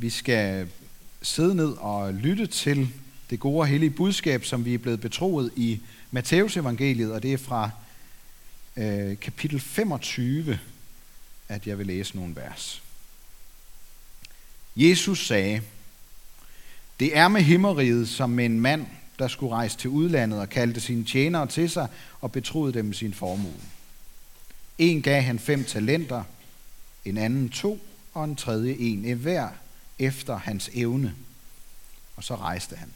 Vi skal sidde ned og lytte til det gode og hellige budskab, som vi er blevet betroet i Matteus evangeliet, og det er fra øh, kapitel 25, at jeg vil læse nogle vers. Jesus sagde, det er med himmeriget som med en mand, der skulle rejse til udlandet og kaldte sine tjenere til sig og betroede dem sin formue. En gav han fem talenter, en anden to, og en tredje en, en hver efter hans evne. Og så rejste han.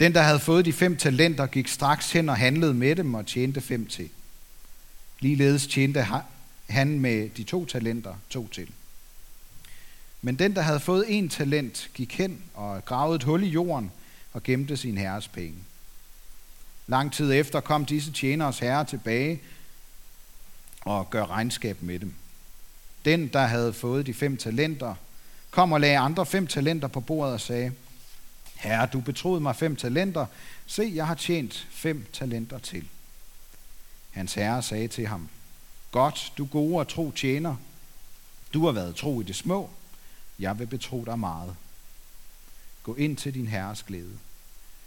Den, der havde fået de fem talenter, gik straks hen og handlede med dem og tjente fem til. Ligeledes tjente han med de to talenter to til. Men den, der havde fået en talent, gik hen og gravede et hul i jorden og gemte sin herres penge. Lang tid efter kom disse tjeneres herre tilbage og gør regnskab med dem. Den, der havde fået de fem talenter, kom og lagde andre fem talenter på bordet og sagde, Herre, du betroede mig fem talenter. Se, jeg har tjent fem talenter til. Hans herre sagde til ham, Godt, du gode og tro tjener. Du har været tro i det små. Jeg vil betro dig meget. Gå ind til din herres glæde.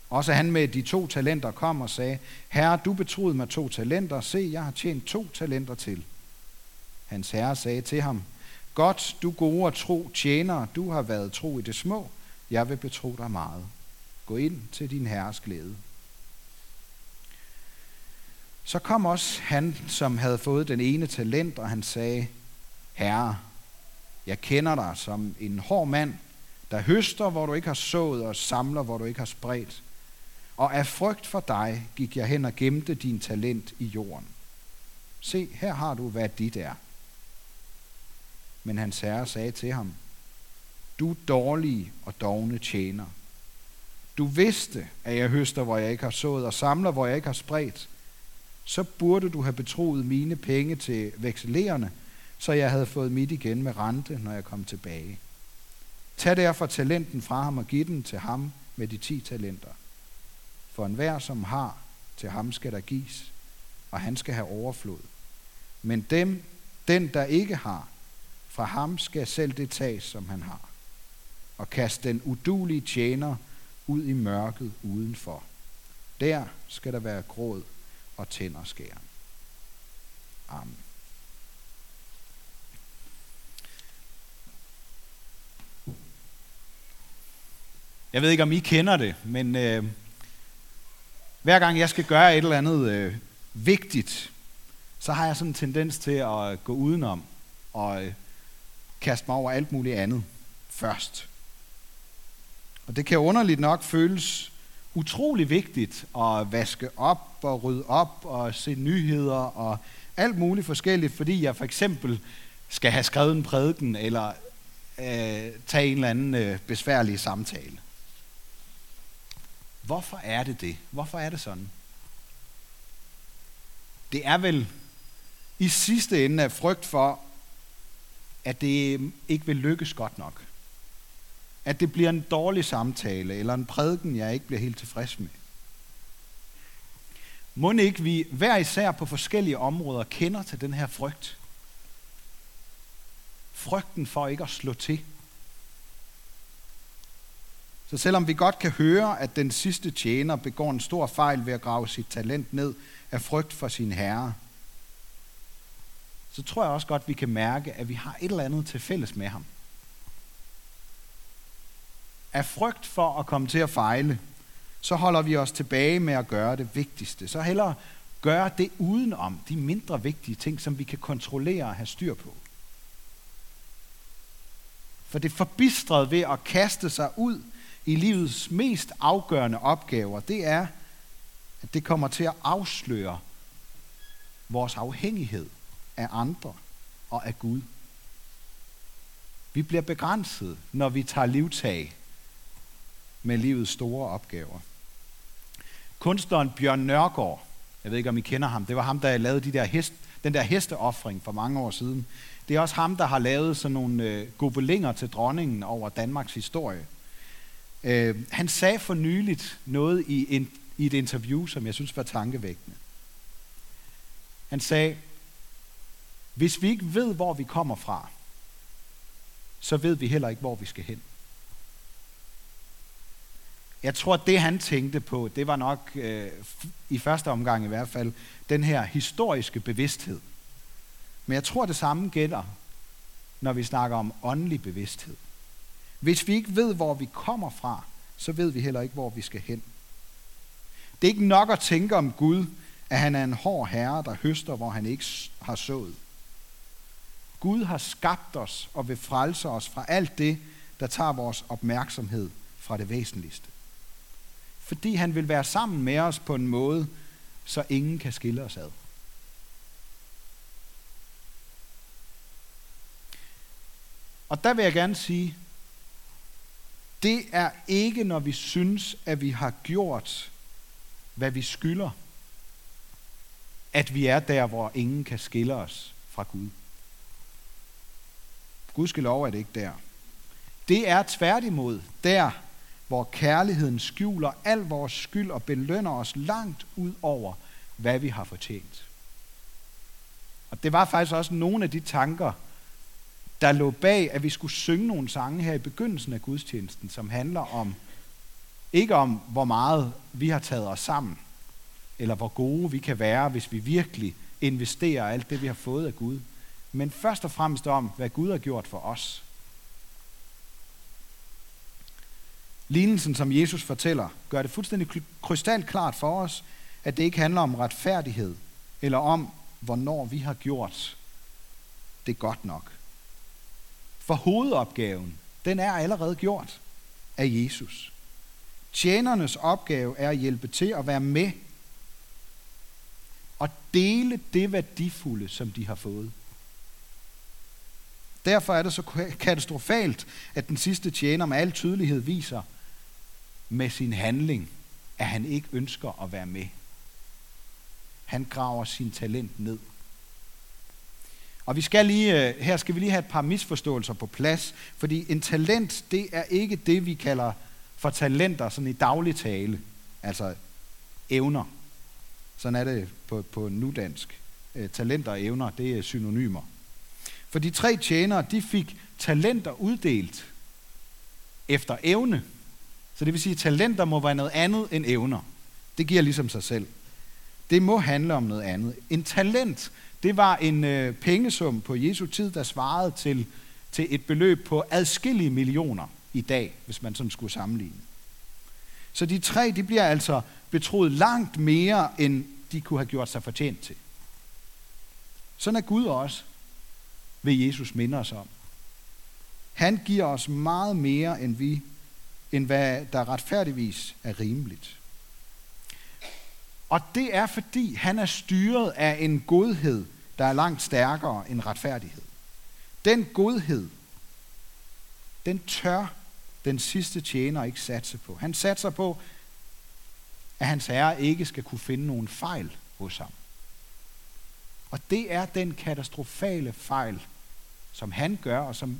Også han med de to talenter kom og sagde, Herre, du betroede mig to talenter. Se, jeg har tjent to talenter til. Hans herre sagde til ham, Godt, du gode og tro tjener, du har været tro i det små. Jeg vil betro dig meget. Gå ind til din herres glæde. Så kom også han, som havde fået den ene talent, og han sagde, Herre, jeg kender dig som en hård mand, der høster, hvor du ikke har sået, og samler, hvor du ikke har spredt. Og af frygt for dig gik jeg hen og gemte din talent i jorden. Se, her har du, hvad dit er. Men hans herre sagde til ham, du dårlige og dogne tjener. Du vidste, at jeg høster, hvor jeg ikke har sået, og samler, hvor jeg ikke har spredt. Så burde du have betroet mine penge til vekselerende, så jeg havde fået mit igen med rente, når jeg kom tilbage. Tag derfor talenten fra ham og giv den til ham med de ti talenter. For enhver, som har, til ham skal der gives, og han skal have overflod. Men dem, den, der ikke har, fra ham skal selv det tages, som han har. Og kast den udulige tjener ud i mørket udenfor. Der skal der være gråd og tænderskæren. Amen. Jeg ved ikke, om I kender det, men øh, hver gang jeg skal gøre et eller andet øh, vigtigt, så har jeg sådan en tendens til at gå udenom og øh, kaste mig over alt muligt andet først. Og det kan underligt nok føles utrolig vigtigt at vaske op og rydde op og se nyheder og alt muligt forskelligt, fordi jeg for eksempel skal have skrevet en prædiken eller øh, tage en eller anden øh, besværlig samtale. Hvorfor er det det? Hvorfor er det sådan? Det er vel i sidste ende af frygt for, at det ikke vil lykkes godt nok. At det bliver en dårlig samtale, eller en prædiken, jeg ikke bliver helt tilfreds med. Må ikke vi hver især på forskellige områder kender til den her frygt? Frygten for ikke at slå til. Så selvom vi godt kan høre, at den sidste tjener begår en stor fejl ved at grave sit talent ned af frygt for sin herre, så tror jeg også godt, vi kan mærke, at vi har et eller andet til fælles med ham. Af frygt for at komme til at fejle, så holder vi os tilbage med at gøre det vigtigste. Så hellere gøre det udenom de mindre vigtige ting, som vi kan kontrollere og have styr på. For det forbistrede ved at kaste sig ud i livets mest afgørende opgaver, det er, at det kommer til at afsløre vores afhængighed af andre og af Gud. Vi bliver begrænset, når vi tager livtag med livets store opgaver. Kunstneren Bjørn Nørgaard, jeg ved ikke om I kender ham, det var ham, der lavede de der hest, den der hesteoffring for mange år siden. Det er også ham, der har lavet sådan nogle øh, gobelinger til dronningen over Danmarks historie. Øh, han sagde for nyligt noget i, en, i et interview, som jeg synes var tankevækkende. Han sagde, hvis vi ikke ved, hvor vi kommer fra, så ved vi heller ikke, hvor vi skal hen. Jeg tror, at det han tænkte på, det var nok øh, i første omgang i hvert fald, den her historiske bevidsthed. Men jeg tror, det samme gælder, når vi snakker om åndelig bevidsthed. Hvis vi ikke ved, hvor vi kommer fra, så ved vi heller ikke, hvor vi skal hen. Det er ikke nok at tænke om Gud, at han er en hård herre, der høster, hvor han ikke har sået. Gud har skabt os og vil frelse os fra alt det, der tager vores opmærksomhed fra det væsentligste. Fordi han vil være sammen med os på en måde, så ingen kan skille os ad. Og der vil jeg gerne sige, det er ikke, når vi synes, at vi har gjort, hvad vi skylder, at vi er der, hvor ingen kan skille os fra Gud. Gudskelov er det ikke der. Det er tværtimod der, hvor kærligheden skjuler al vores skyld og belønner os langt ud over, hvad vi har fortjent. Og det var faktisk også nogle af de tanker, der lå bag, at vi skulle synge nogle sange her i begyndelsen af gudstjenesten, som handler om, ikke om, hvor meget vi har taget os sammen, eller hvor gode vi kan være, hvis vi virkelig investerer alt det, vi har fået af Gud, men først og fremmest om, hvad Gud har gjort for os. Lignelsen, som Jesus fortæller, gør det fuldstændig krystalklart for os, at det ikke handler om retfærdighed, eller om, hvornår vi har gjort det godt nok. For hovedopgaven, den er allerede gjort af Jesus. Tjenernes opgave er at hjælpe til at være med og dele det værdifulde, som de har fået. Derfor er det så katastrofalt, at den sidste tjener med al tydelighed viser med sin handling, at han ikke ønsker at være med. Han graver sin talent ned. Og vi skal lige, øh, her skal vi lige have et par misforståelser på plads, fordi en talent, det er ikke det, vi kalder for talenter, sådan i daglig tale, altså evner. Sådan er det på, på nudansk. Øh, talenter og evner, det er synonymer. For de tre tjenere, de fik talenter uddelt efter evne. Så det vil sige, at talenter må være noget andet end evner. Det giver ligesom sig selv. Det må handle om noget andet. En talent, det var en øh, pengesum på Jesu tid, der svarede til, til et beløb på adskillige millioner i dag, hvis man sådan skulle sammenligne. Så de tre, de bliver altså betroet langt mere, end de kunne have gjort sig fortjent til. Sådan er Gud også, vil Jesus minde os om. Han giver os meget mere, end vi, end hvad der retfærdigvis er rimeligt. Og det er fordi, han er styret af en godhed, der er langt stærkere end retfærdighed. Den godhed, den tør den sidste tjener ikke satse på. Han satser på, at hans herre ikke skal kunne finde nogen fejl hos ham. Og det er den katastrofale fejl, som han gør, og som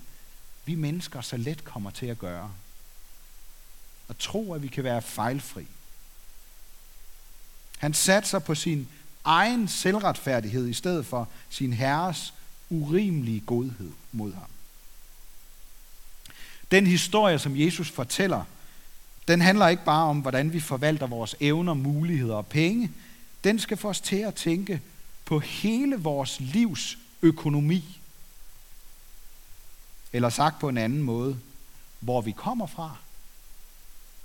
vi mennesker så let kommer til at gøre. Og tro, at vi kan være fejlfri. Han satser på sin egen selvretfærdighed i stedet for sin herres urimelige godhed mod ham. Den historie, som Jesus fortæller, den handler ikke bare om, hvordan vi forvalter vores evner, muligheder og penge. Den skal få os til at tænke på hele vores livs økonomi. Eller sagt på en anden måde, hvor vi kommer fra,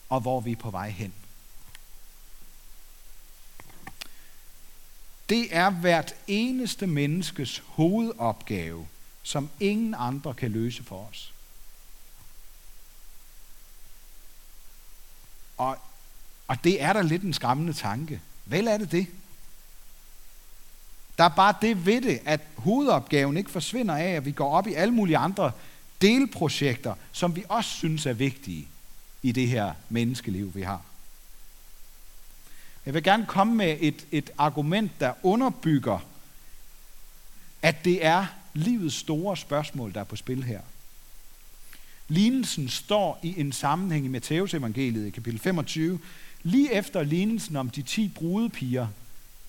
og hvor vi er på vej hen. Det er hvert eneste menneskes hovedopgave, som ingen andre kan løse for os. Og, og det er da lidt en skræmmende tanke. Vel er det det? Der er bare det ved det, at hovedopgaven ikke forsvinder af, at vi går op i alle mulige andre delprojekter, som vi også synes er vigtige i det her menneskeliv, vi har. Jeg vil gerne komme med et, et argument, der underbygger, at det er livets store spørgsmål, der er på spil her. Lignelsen står i en sammenhæng i Matteus evangeliet i kapitel 25, lige efter lignelsen om de ti brudepiger.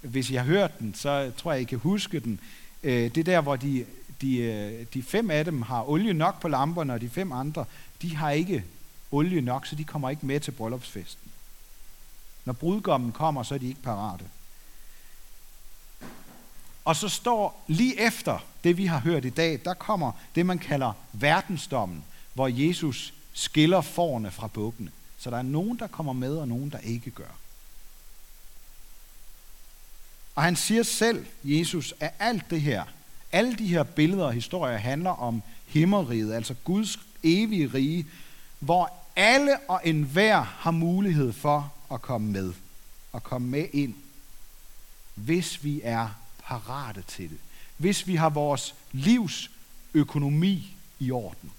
Hvis I har hørt den, så tror jeg, I kan huske den. Øh, det er der, hvor de, de, øh, de fem af dem har olie nok på lamperne, og de fem andre, de har ikke olie nok, så de kommer ikke med til bryllupsfesten. Når brudgommen kommer, så er de ikke parate. Og så står lige efter det, vi har hørt i dag, der kommer det, man kalder verdensdommen, hvor Jesus skiller forne fra bukkene. Så der er nogen, der kommer med, og nogen, der ikke gør. Og han siger selv, Jesus, at alt det her, alle de her billeder og historier handler om himmeriget, altså Guds evige rige, hvor alle og enhver har mulighed for at komme med, og komme med ind, hvis vi er parate til det. Hvis vi har vores livs økonomi i orden.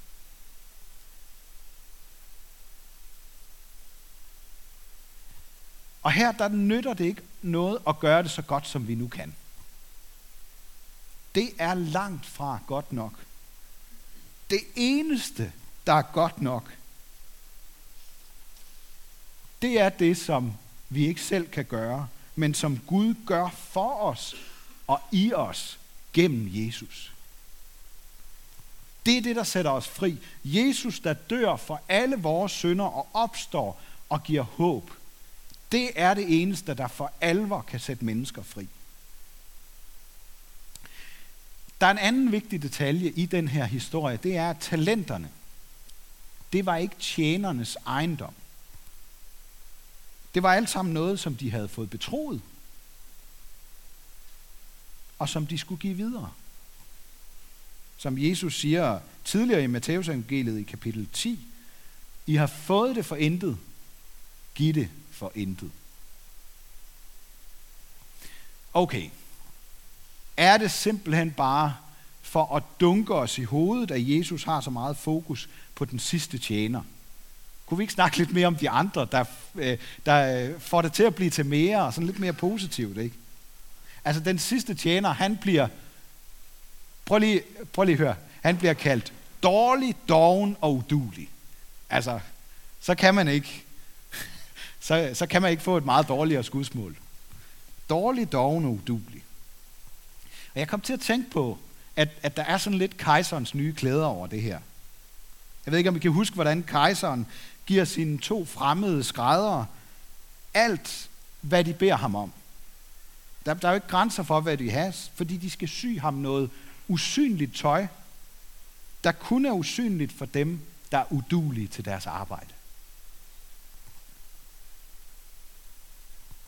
Og her der nytter det ikke noget at gøre det så godt, som vi nu kan. Det er langt fra godt nok. Det eneste, der er godt nok, det er det, som vi ikke selv kan gøre, men som Gud gør for os og i os gennem Jesus. Det er det, der sætter os fri. Jesus, der dør for alle vores synder og opstår og giver håb. Det er det eneste, der for alvor kan sætte mennesker fri. Der er en anden vigtig detalje i den her historie. Det er, at talenterne, det var ikke tjenernes ejendom. Det var alt sammen noget, som de havde fået betroet og som de skulle give videre. Som Jesus siger tidligere i Matteus evangeliet i kapitel 10, I har fået det for intet, giv det for intet. Okay, er det simpelthen bare for at dunke os i hovedet, at Jesus har så meget fokus på den sidste tjener? Kunne vi ikke snakke lidt mere om de andre, der, øh, der øh, får det til at blive til mere, og sådan lidt mere positivt, ikke? Altså den sidste tjener, han bliver, prøv lige, prøv lige at høre, han bliver kaldt dårlig, doven og udulig. Altså, så kan man ikke, så, så kan man ikke få et meget dårligere skudsmål. Dårlig, doven og udulig. Og jeg kom til at tænke på, at, at der er sådan lidt kejserens nye klæder over det her. Jeg ved ikke, om I kan huske, hvordan kejseren giver sine to fremmede skræddere alt, hvad de beder ham om. Der, der er jo ikke grænser for, hvad de har, fordi de skal sy ham noget usynligt tøj, der kun er usynligt for dem, der er udulige til deres arbejde.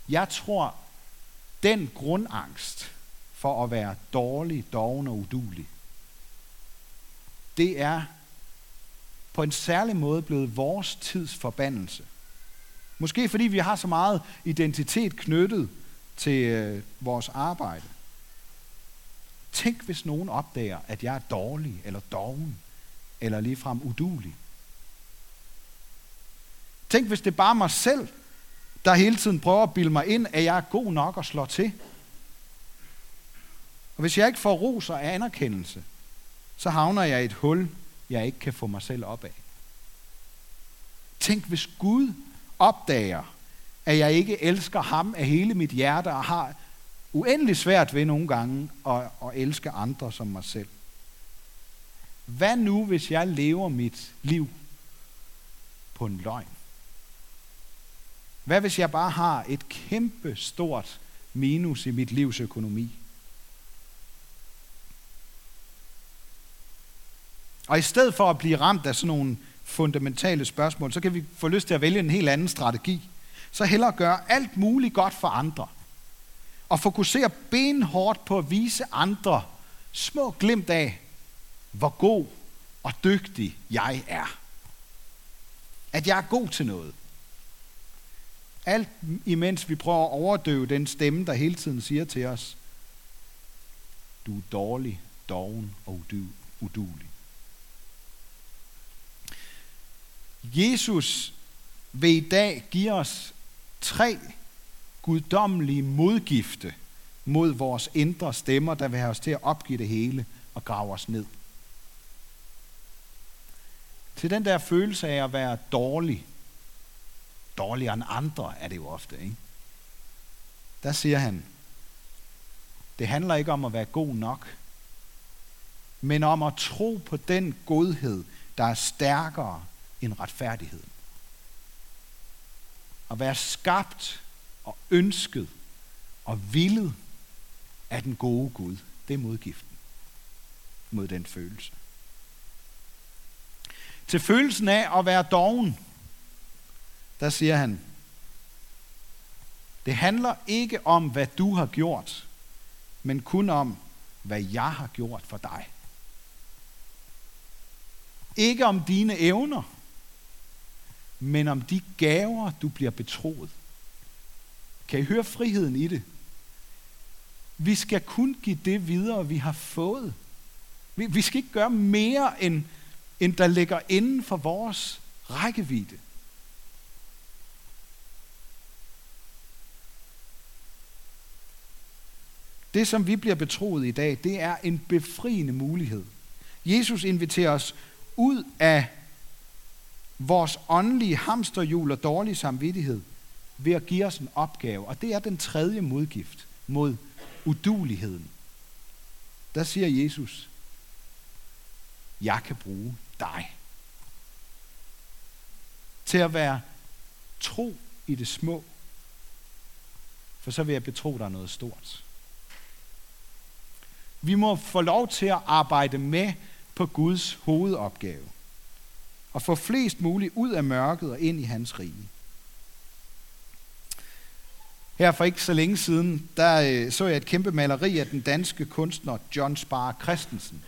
Jeg tror, den grundangst for at være dårlig, doven og udulig, det er på en særlig måde blevet vores tids forbandelse. Måske fordi vi har så meget identitet knyttet til øh, vores arbejde. Tænk, hvis nogen opdager, at jeg er dårlig, eller doven, eller ligefrem udulig. Tænk, hvis det er bare mig selv, der hele tiden prøver at bilde mig ind, at jeg er god nok og slår til. Og hvis jeg ikke får ros og anerkendelse, så havner jeg i et hul, jeg ikke kan få mig selv op af. Tænk, hvis Gud opdager, at jeg ikke elsker ham af hele mit hjerte og har uendelig svært ved nogle gange at, at elske andre som mig selv. Hvad nu, hvis jeg lever mit liv på en løgn? Hvad hvis jeg bare har et kæmpe stort minus i mit livs økonomi? Og i stedet for at blive ramt af sådan nogle fundamentale spørgsmål, så kan vi få lyst til at vælge en helt anden strategi så hellere gøre alt muligt godt for andre. Og fokusere benhårdt på at vise andre små glimt af, hvor god og dygtig jeg er. At jeg er god til noget. Alt imens vi prøver at overdøve den stemme, der hele tiden siger til os, du er dårlig, doven og udulig. Jesus vil i dag give os tre guddommelige modgifte mod vores indre stemmer, der vil have os til at opgive det hele og grave os ned. Til den der følelse af at være dårlig, dårligere end andre er det jo ofte, ikke? Der siger han, det handler ikke om at være god nok, men om at tro på den godhed, der er stærkere end retfærdigheden. At være skabt og ønsket og villet af den gode Gud. Det er modgiften mod den følelse. Til følelsen af at være doven, der siger han, det handler ikke om, hvad du har gjort, men kun om, hvad jeg har gjort for dig. Ikke om dine evner, men om de gaver, du bliver betroet. Kan I høre friheden i det? Vi skal kun give det videre, vi har fået. Vi, vi skal ikke gøre mere, end, end der ligger inden for vores rækkevidde. Det, som vi bliver betroet i dag, det er en befriende mulighed. Jesus inviterer os ud af vores åndelige hamsterhjul og dårlig samvittighed ved at give os en opgave. Og det er den tredje modgift mod uduligheden. Der siger Jesus, jeg kan bruge dig til at være tro i det små, for så vil jeg betro dig noget stort. Vi må få lov til at arbejde med på Guds hovedopgave og få flest muligt ud af mørket og ind i hans rige. Her for ikke så længe siden, der øh, så jeg et kæmpe maleri af den danske kunstner John Spar Christensen.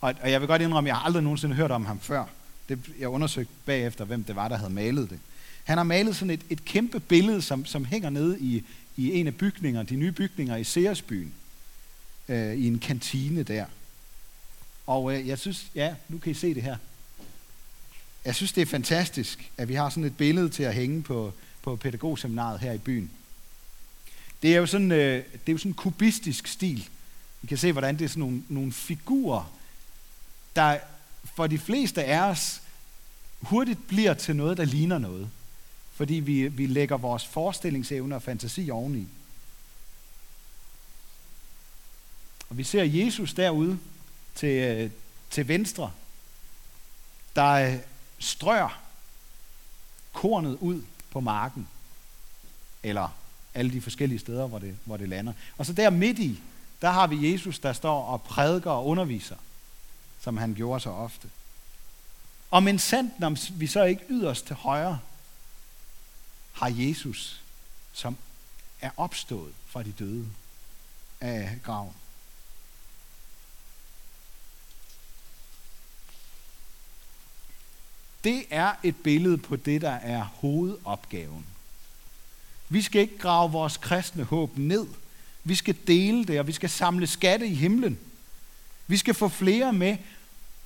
Og, og jeg vil godt indrømme, at jeg har aldrig nogensinde hørt om ham før. Det, jeg undersøgte bagefter, hvem det var, der havde malet det. Han har malet sådan et, et kæmpe billede, som, som hænger nede i, i en af bygningerne, de nye bygninger i Seersbyen, øh, i en kantine der. Og øh, jeg synes, ja, nu kan I se det her. Jeg synes, det er fantastisk, at vi har sådan et billede til at hænge på, på pædagogseminaret her i byen. Det er jo sådan, øh, det er jo sådan en kubistisk stil. I kan se, hvordan det er sådan nogle, nogle figurer, der for de fleste af os hurtigt bliver til noget, der ligner noget. Fordi vi, vi lægger vores forestillingsevne og fantasi oveni. Og vi ser Jesus derude til, øh, til venstre, der strør kornet ud på marken. Eller alle de forskellige steder, hvor det, hvor det lander. Og så der midt i, der har vi Jesus, der står og prædiker og underviser, som han gjorde så ofte. Og men sandt, når vi så ikke yderst til højre, har Jesus, som er opstået fra de døde af graven. Det er et billede på det, der er hovedopgaven. Vi skal ikke grave vores kristne håb ned. Vi skal dele det, og vi skal samle skatte i himlen. Vi skal få flere med,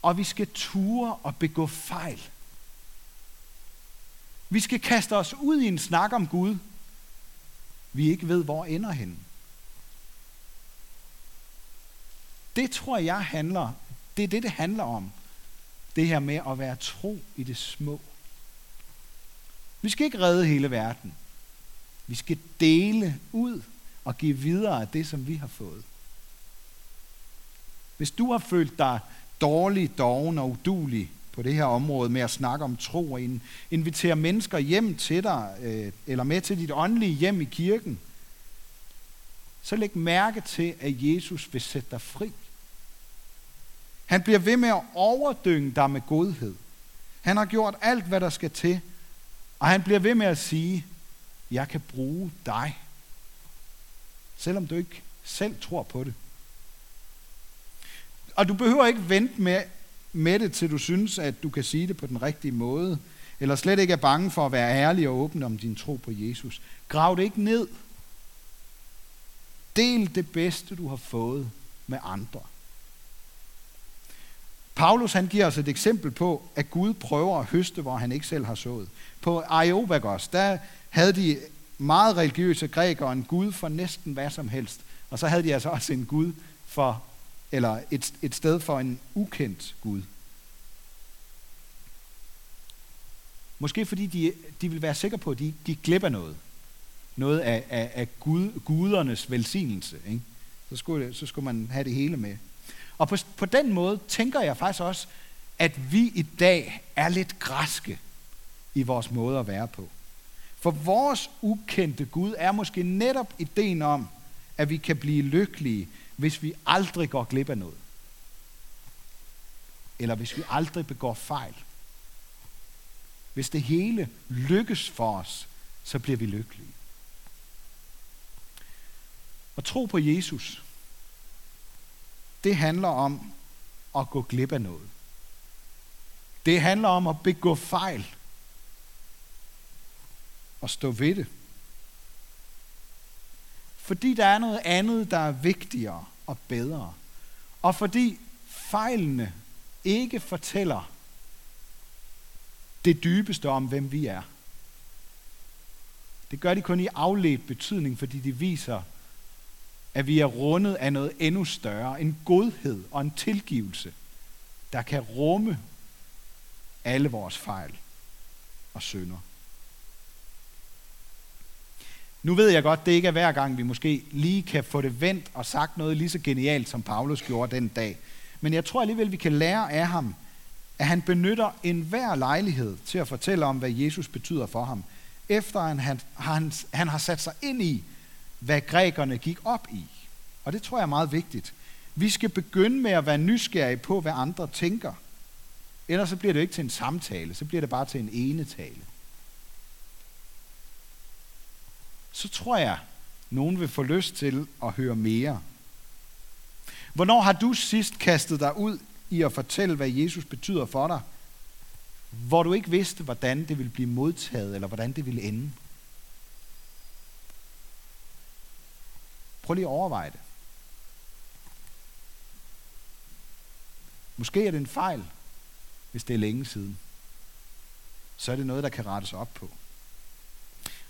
og vi skal ture og begå fejl. Vi skal kaste os ud i en snak om Gud, vi ikke ved, hvor ender henne. Det tror jeg handler, det er det, det handler om. Det her med at være tro i det små. Vi skal ikke redde hele verden. Vi skal dele ud og give videre af det, som vi har fået. Hvis du har følt dig dårlig, doven og udulig på det her område med at snakke om tro og invitere mennesker hjem til dig, øh, eller med til dit åndelige hjem i kirken, så læg mærke til, at Jesus vil sætte dig fri. Han bliver ved med at overdynge dig med godhed. Han har gjort alt, hvad der skal til, og han bliver ved med at sige, jeg kan bruge dig, selvom du ikke selv tror på det. Og du behøver ikke vente med, med det, til du synes, at du kan sige det på den rigtige måde, eller slet ikke er bange for at være ærlig og åben om din tro på Jesus. Grav det ikke ned. Del det bedste, du har fået med andre. Paulus han giver os et eksempel på, at Gud prøver at høste, hvor han ikke selv har sået. På Areopagos, der havde de meget religiøse grækere en Gud for næsten hvad som helst. Og så havde de altså også en Gud for, eller et, et sted for en ukendt Gud. Måske fordi de, de vil være sikre på, at de gik glip af noget. Noget af, af, af Gud, gudernes velsignelse. Ikke? Så, skulle, så skulle man have det hele med. Og på, på den måde tænker jeg faktisk også, at vi i dag er lidt græske i vores måde at være på. For vores ukendte Gud er måske netop ideen om, at vi kan blive lykkelige, hvis vi aldrig går glip af noget. Eller hvis vi aldrig begår fejl. Hvis det hele lykkes for os, så bliver vi lykkelige. Og tro på Jesus, det handler om at gå glip af noget. Det handler om at begå fejl og stå ved det. Fordi der er noget andet, der er vigtigere og bedre. Og fordi fejlene ikke fortæller det dybeste om, hvem vi er. Det gør de kun i afledt betydning, fordi de viser, at vi er rundet af noget endnu større, en godhed og en tilgivelse, der kan rumme alle vores fejl og synder. Nu ved jeg godt, det ikke er hver gang, vi måske lige kan få det vendt og sagt noget lige så genialt, som Paulus gjorde den dag. Men jeg tror alligevel, vi kan lære af ham, at han benytter enhver lejlighed til at fortælle om, hvad Jesus betyder for ham, efter han, han, han, han har sat sig ind i, hvad grækerne gik op i. Og det tror jeg er meget vigtigt. Vi skal begynde med at være nysgerrige på, hvad andre tænker. Ellers så bliver det ikke til en samtale, så bliver det bare til en enetale. Så tror jeg, nogen vil få lyst til at høre mere. Hvornår har du sidst kastet dig ud i at fortælle, hvad Jesus betyder for dig, hvor du ikke vidste, hvordan det ville blive modtaget, eller hvordan det ville ende? Prøv lige at overveje det. Måske er det en fejl, hvis det er længe siden. Så er det noget, der kan rettes op på.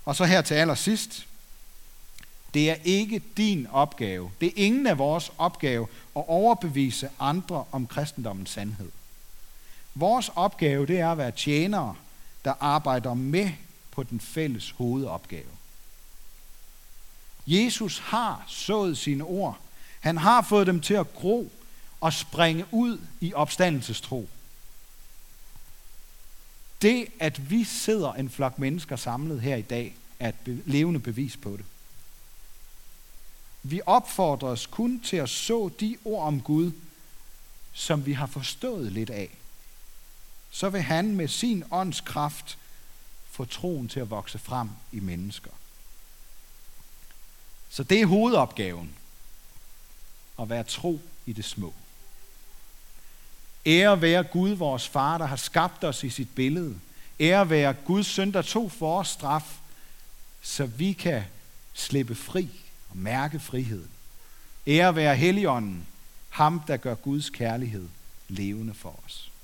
Og så her til allersidst. Det er ikke din opgave. Det er ingen af vores opgave at overbevise andre om kristendommens sandhed. Vores opgave det er at være tjenere, der arbejder med på den fælles hovedopgave. Jesus har sået sine ord. Han har fået dem til at gro og springe ud i opstandelsestro. Det, at vi sidder en flok mennesker samlet her i dag, er et levende bevis på det. Vi opfordres kun til at så de ord om Gud, som vi har forstået lidt af. Så vil han med sin ånds kraft få troen til at vokse frem i mennesker. Så det er hovedopgaven. At være tro i det små. Ære være Gud, vores far, der har skabt os i sit billede. Ære være Guds søn, der tog for os straf, så vi kan slippe fri og mærke friheden. Ære være Helligånden, ham der gør Guds kærlighed levende for os.